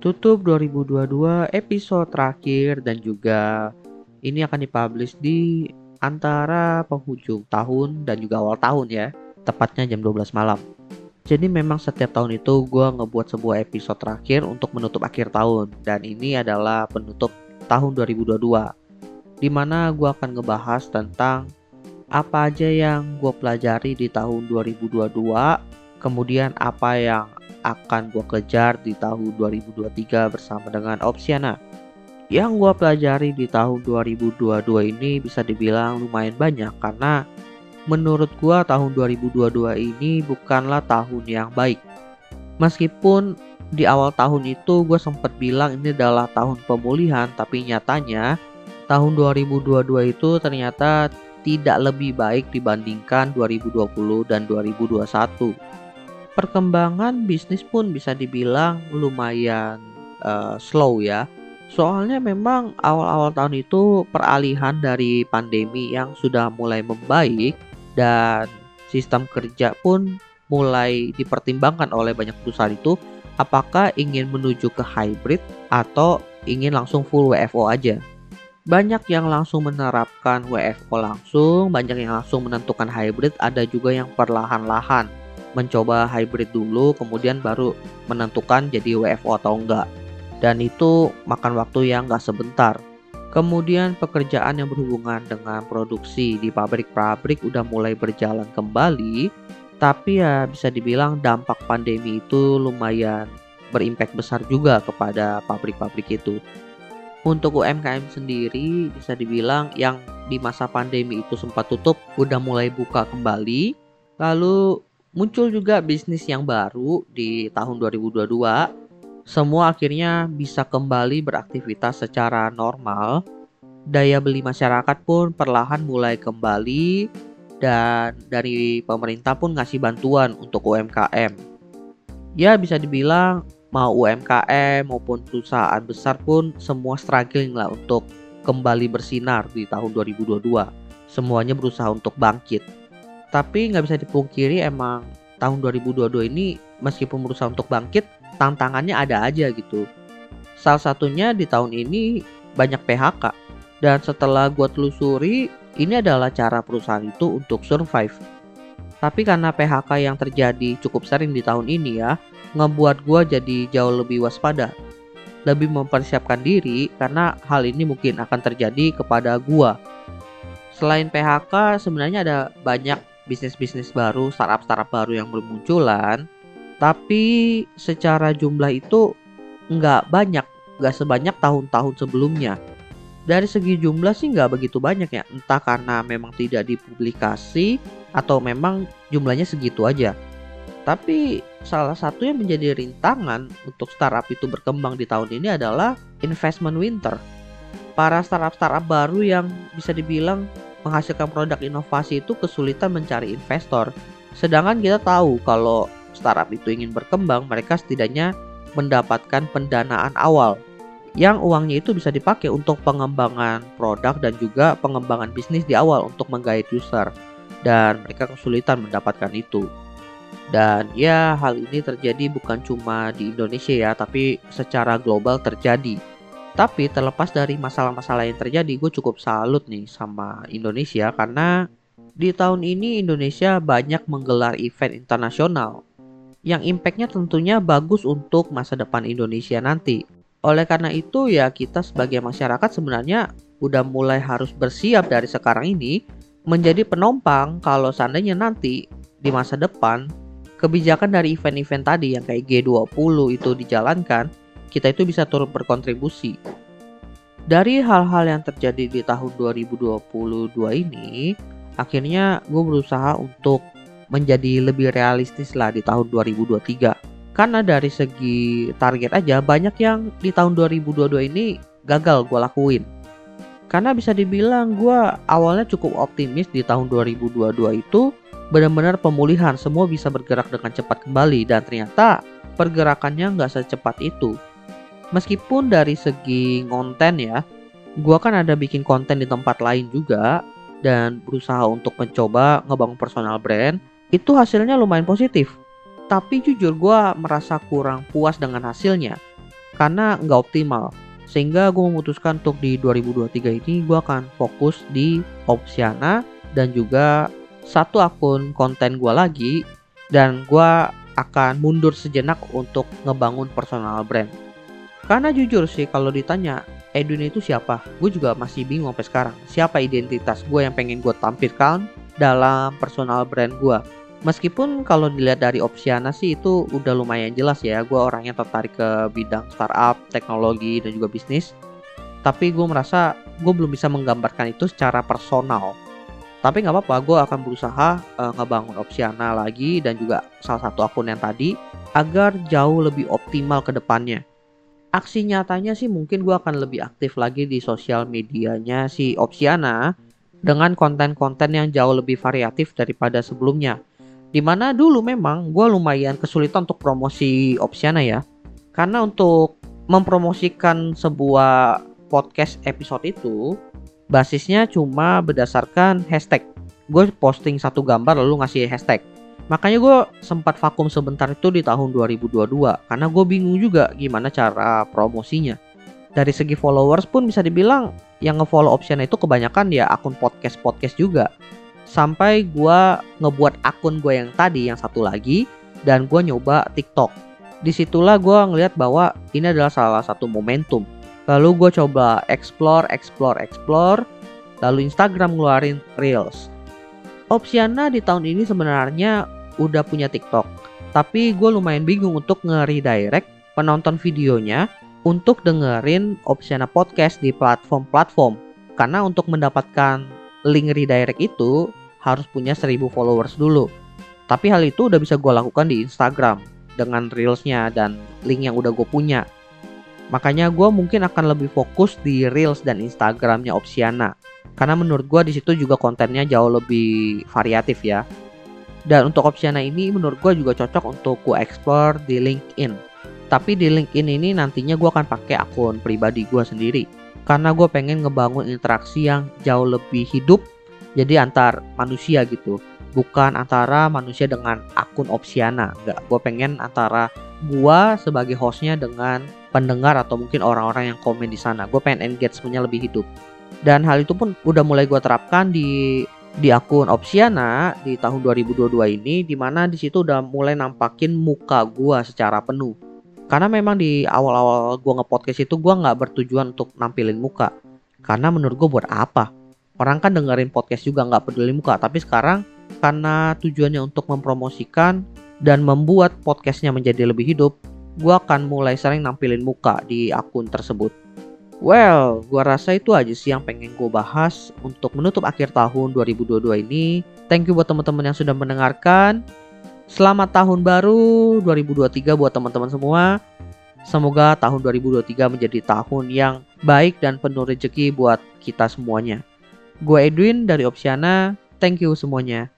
tutup 2022 episode terakhir dan juga ini akan dipublish di antara penghujung tahun dan juga awal tahun ya, tepatnya jam 12 malam. Jadi memang setiap tahun itu gue ngebuat sebuah episode terakhir untuk menutup akhir tahun dan ini adalah penutup tahun 2022 di mana gue akan ngebahas tentang apa aja yang gue pelajari di tahun 2022 kemudian apa yang akan gue kejar di tahun 2023 bersama dengan Opsiana. Yang gue pelajari di tahun 2022 ini bisa dibilang lumayan banyak karena menurut gue tahun 2022 ini bukanlah tahun yang baik. Meskipun di awal tahun itu gue sempat bilang ini adalah tahun pemulihan tapi nyatanya tahun 2022 itu ternyata tidak lebih baik dibandingkan 2020 dan 2021 perkembangan bisnis pun bisa dibilang lumayan uh, slow ya. Soalnya memang awal-awal tahun itu peralihan dari pandemi yang sudah mulai membaik dan sistem kerja pun mulai dipertimbangkan oleh banyak perusahaan itu apakah ingin menuju ke hybrid atau ingin langsung full WFO aja. Banyak yang langsung menerapkan WFO langsung, banyak yang langsung menentukan hybrid, ada juga yang perlahan-lahan mencoba hybrid dulu kemudian baru menentukan jadi WFO atau enggak. Dan itu makan waktu yang enggak sebentar. Kemudian pekerjaan yang berhubungan dengan produksi di pabrik-pabrik udah mulai berjalan kembali tapi ya bisa dibilang dampak pandemi itu lumayan berimpact besar juga kepada pabrik-pabrik itu. Untuk UMKM sendiri bisa dibilang yang di masa pandemi itu sempat tutup udah mulai buka kembali. Lalu Muncul juga bisnis yang baru di tahun 2022. Semua akhirnya bisa kembali beraktivitas secara normal. Daya beli masyarakat pun perlahan mulai kembali dan dari pemerintah pun ngasih bantuan untuk UMKM. Ya bisa dibilang mau UMKM maupun perusahaan besar pun semua struggling lah untuk kembali bersinar di tahun 2022. Semuanya berusaha untuk bangkit. Tapi nggak bisa dipungkiri emang tahun 2022 ini meskipun berusaha untuk bangkit, tantangannya ada aja gitu. Salah satunya di tahun ini banyak PHK. Dan setelah gue telusuri, ini adalah cara perusahaan itu untuk survive. Tapi karena PHK yang terjadi cukup sering di tahun ini ya, ngebuat gue jadi jauh lebih waspada. Lebih mempersiapkan diri karena hal ini mungkin akan terjadi kepada gue. Selain PHK, sebenarnya ada banyak bisnis-bisnis baru, startup-startup baru yang bermunculan, tapi secara jumlah itu nggak banyak, nggak sebanyak tahun-tahun sebelumnya. Dari segi jumlah sih nggak begitu banyak ya, entah karena memang tidak dipublikasi atau memang jumlahnya segitu aja. Tapi salah satu yang menjadi rintangan untuk startup itu berkembang di tahun ini adalah investment winter. Para startup-startup baru yang bisa dibilang menghasilkan produk inovasi itu kesulitan mencari investor. Sedangkan kita tahu kalau startup itu ingin berkembang, mereka setidaknya mendapatkan pendanaan awal yang uangnya itu bisa dipakai untuk pengembangan produk dan juga pengembangan bisnis di awal untuk menggait user dan mereka kesulitan mendapatkan itu. Dan ya hal ini terjadi bukan cuma di Indonesia ya, tapi secara global terjadi. Tapi terlepas dari masalah-masalah yang terjadi, gue cukup salut nih sama Indonesia karena di tahun ini Indonesia banyak menggelar event internasional yang impactnya tentunya bagus untuk masa depan Indonesia nanti. Oleh karena itu ya kita sebagai masyarakat sebenarnya udah mulai harus bersiap dari sekarang ini menjadi penompang kalau seandainya nanti di masa depan kebijakan dari event-event tadi yang kayak G20 itu dijalankan kita itu bisa turut berkontribusi. Dari hal-hal yang terjadi di tahun 2022 ini, akhirnya gue berusaha untuk menjadi lebih realistis lah di tahun 2023. Karena dari segi target aja banyak yang di tahun 2022 ini gagal gue lakuin. Karena bisa dibilang gue awalnya cukup optimis di tahun 2022 itu benar-benar pemulihan semua bisa bergerak dengan cepat kembali dan ternyata pergerakannya nggak secepat itu meskipun dari segi konten ya gue kan ada bikin konten di tempat lain juga dan berusaha untuk mencoba ngebangun personal brand itu hasilnya lumayan positif tapi jujur gue merasa kurang puas dengan hasilnya karena nggak optimal. Sehingga gue memutuskan untuk di 2023 ini gue akan fokus di Opsiana dan juga satu akun konten gue lagi dan gue akan mundur sejenak untuk ngebangun personal brand. Karena jujur sih kalau ditanya Edwin itu siapa? Gue juga masih bingung sampai sekarang. Siapa identitas gue yang pengen gue tampilkan dalam personal brand gue? Meskipun kalau dilihat dari Opsiana sih itu udah lumayan jelas ya, gue orangnya tertarik ke bidang startup, teknologi, dan juga bisnis. Tapi gue merasa gue belum bisa menggambarkan itu secara personal. Tapi nggak apa-apa, gue akan berusaha uh, ngebangun Opsiana lagi dan juga salah satu akun yang tadi agar jauh lebih optimal ke depannya. Aksi nyatanya sih mungkin gue akan lebih aktif lagi di sosial medianya si Opsiana dengan konten-konten yang jauh lebih variatif daripada sebelumnya Di mana dulu memang gue lumayan kesulitan untuk promosi Opsiana ya. Karena untuk mempromosikan sebuah podcast episode itu basisnya cuma berdasarkan hashtag. Gue posting satu gambar lalu ngasih hashtag. Makanya gue sempat vakum sebentar itu di tahun 2022 karena gue bingung juga gimana cara promosinya. Dari segi followers pun bisa dibilang yang ngefollow Opsiana itu kebanyakan ya akun podcast-podcast juga sampai gue ngebuat akun gue yang tadi yang satu lagi dan gue nyoba TikTok. Di situlah gue ngeliat bahwa ini adalah salah satu momentum. Lalu gue coba explore, explore, explore. Lalu Instagram ngeluarin Reels. Opsiana di tahun ini sebenarnya udah punya TikTok. Tapi gue lumayan bingung untuk nge-redirect penonton videonya untuk dengerin Opsiana Podcast di platform-platform. Karena untuk mendapatkan link redirect itu harus punya 1000 followers dulu. Tapi hal itu udah bisa gue lakukan di Instagram dengan reelsnya dan link yang udah gue punya. Makanya gue mungkin akan lebih fokus di reels dan Instagramnya Opsiana. Karena menurut gue di situ juga kontennya jauh lebih variatif ya. Dan untuk Opsiana ini menurut gue juga cocok untuk gue explore di LinkedIn. Tapi di LinkedIn ini nantinya gue akan pakai akun pribadi gue sendiri. Karena gue pengen ngebangun interaksi yang jauh lebih hidup jadi antar manusia gitu bukan antara manusia dengan akun Opsiana enggak gue pengen antara gua sebagai hostnya dengan pendengar atau mungkin orang-orang yang komen di sana gue pengen engagementnya lebih hidup dan hal itu pun udah mulai gue terapkan di di akun Opsiana di tahun 2022 ini di mana di situ udah mulai nampakin muka gua secara penuh. Karena memang di awal-awal gua nge-podcast itu gua nggak bertujuan untuk nampilin muka. Karena menurut gue buat apa? Orang kan dengerin podcast juga nggak peduli muka. Tapi sekarang karena tujuannya untuk mempromosikan dan membuat podcastnya menjadi lebih hidup gue akan mulai sering nampilin muka di akun tersebut Well, gue rasa itu aja sih yang pengen gue bahas untuk menutup akhir tahun 2022 ini. Thank you buat teman-teman yang sudah mendengarkan. Selamat tahun baru 2023 buat teman-teman semua. Semoga tahun 2023 menjadi tahun yang baik dan penuh rezeki buat kita semuanya. Gue Edwin dari Opsiana. Thank you semuanya.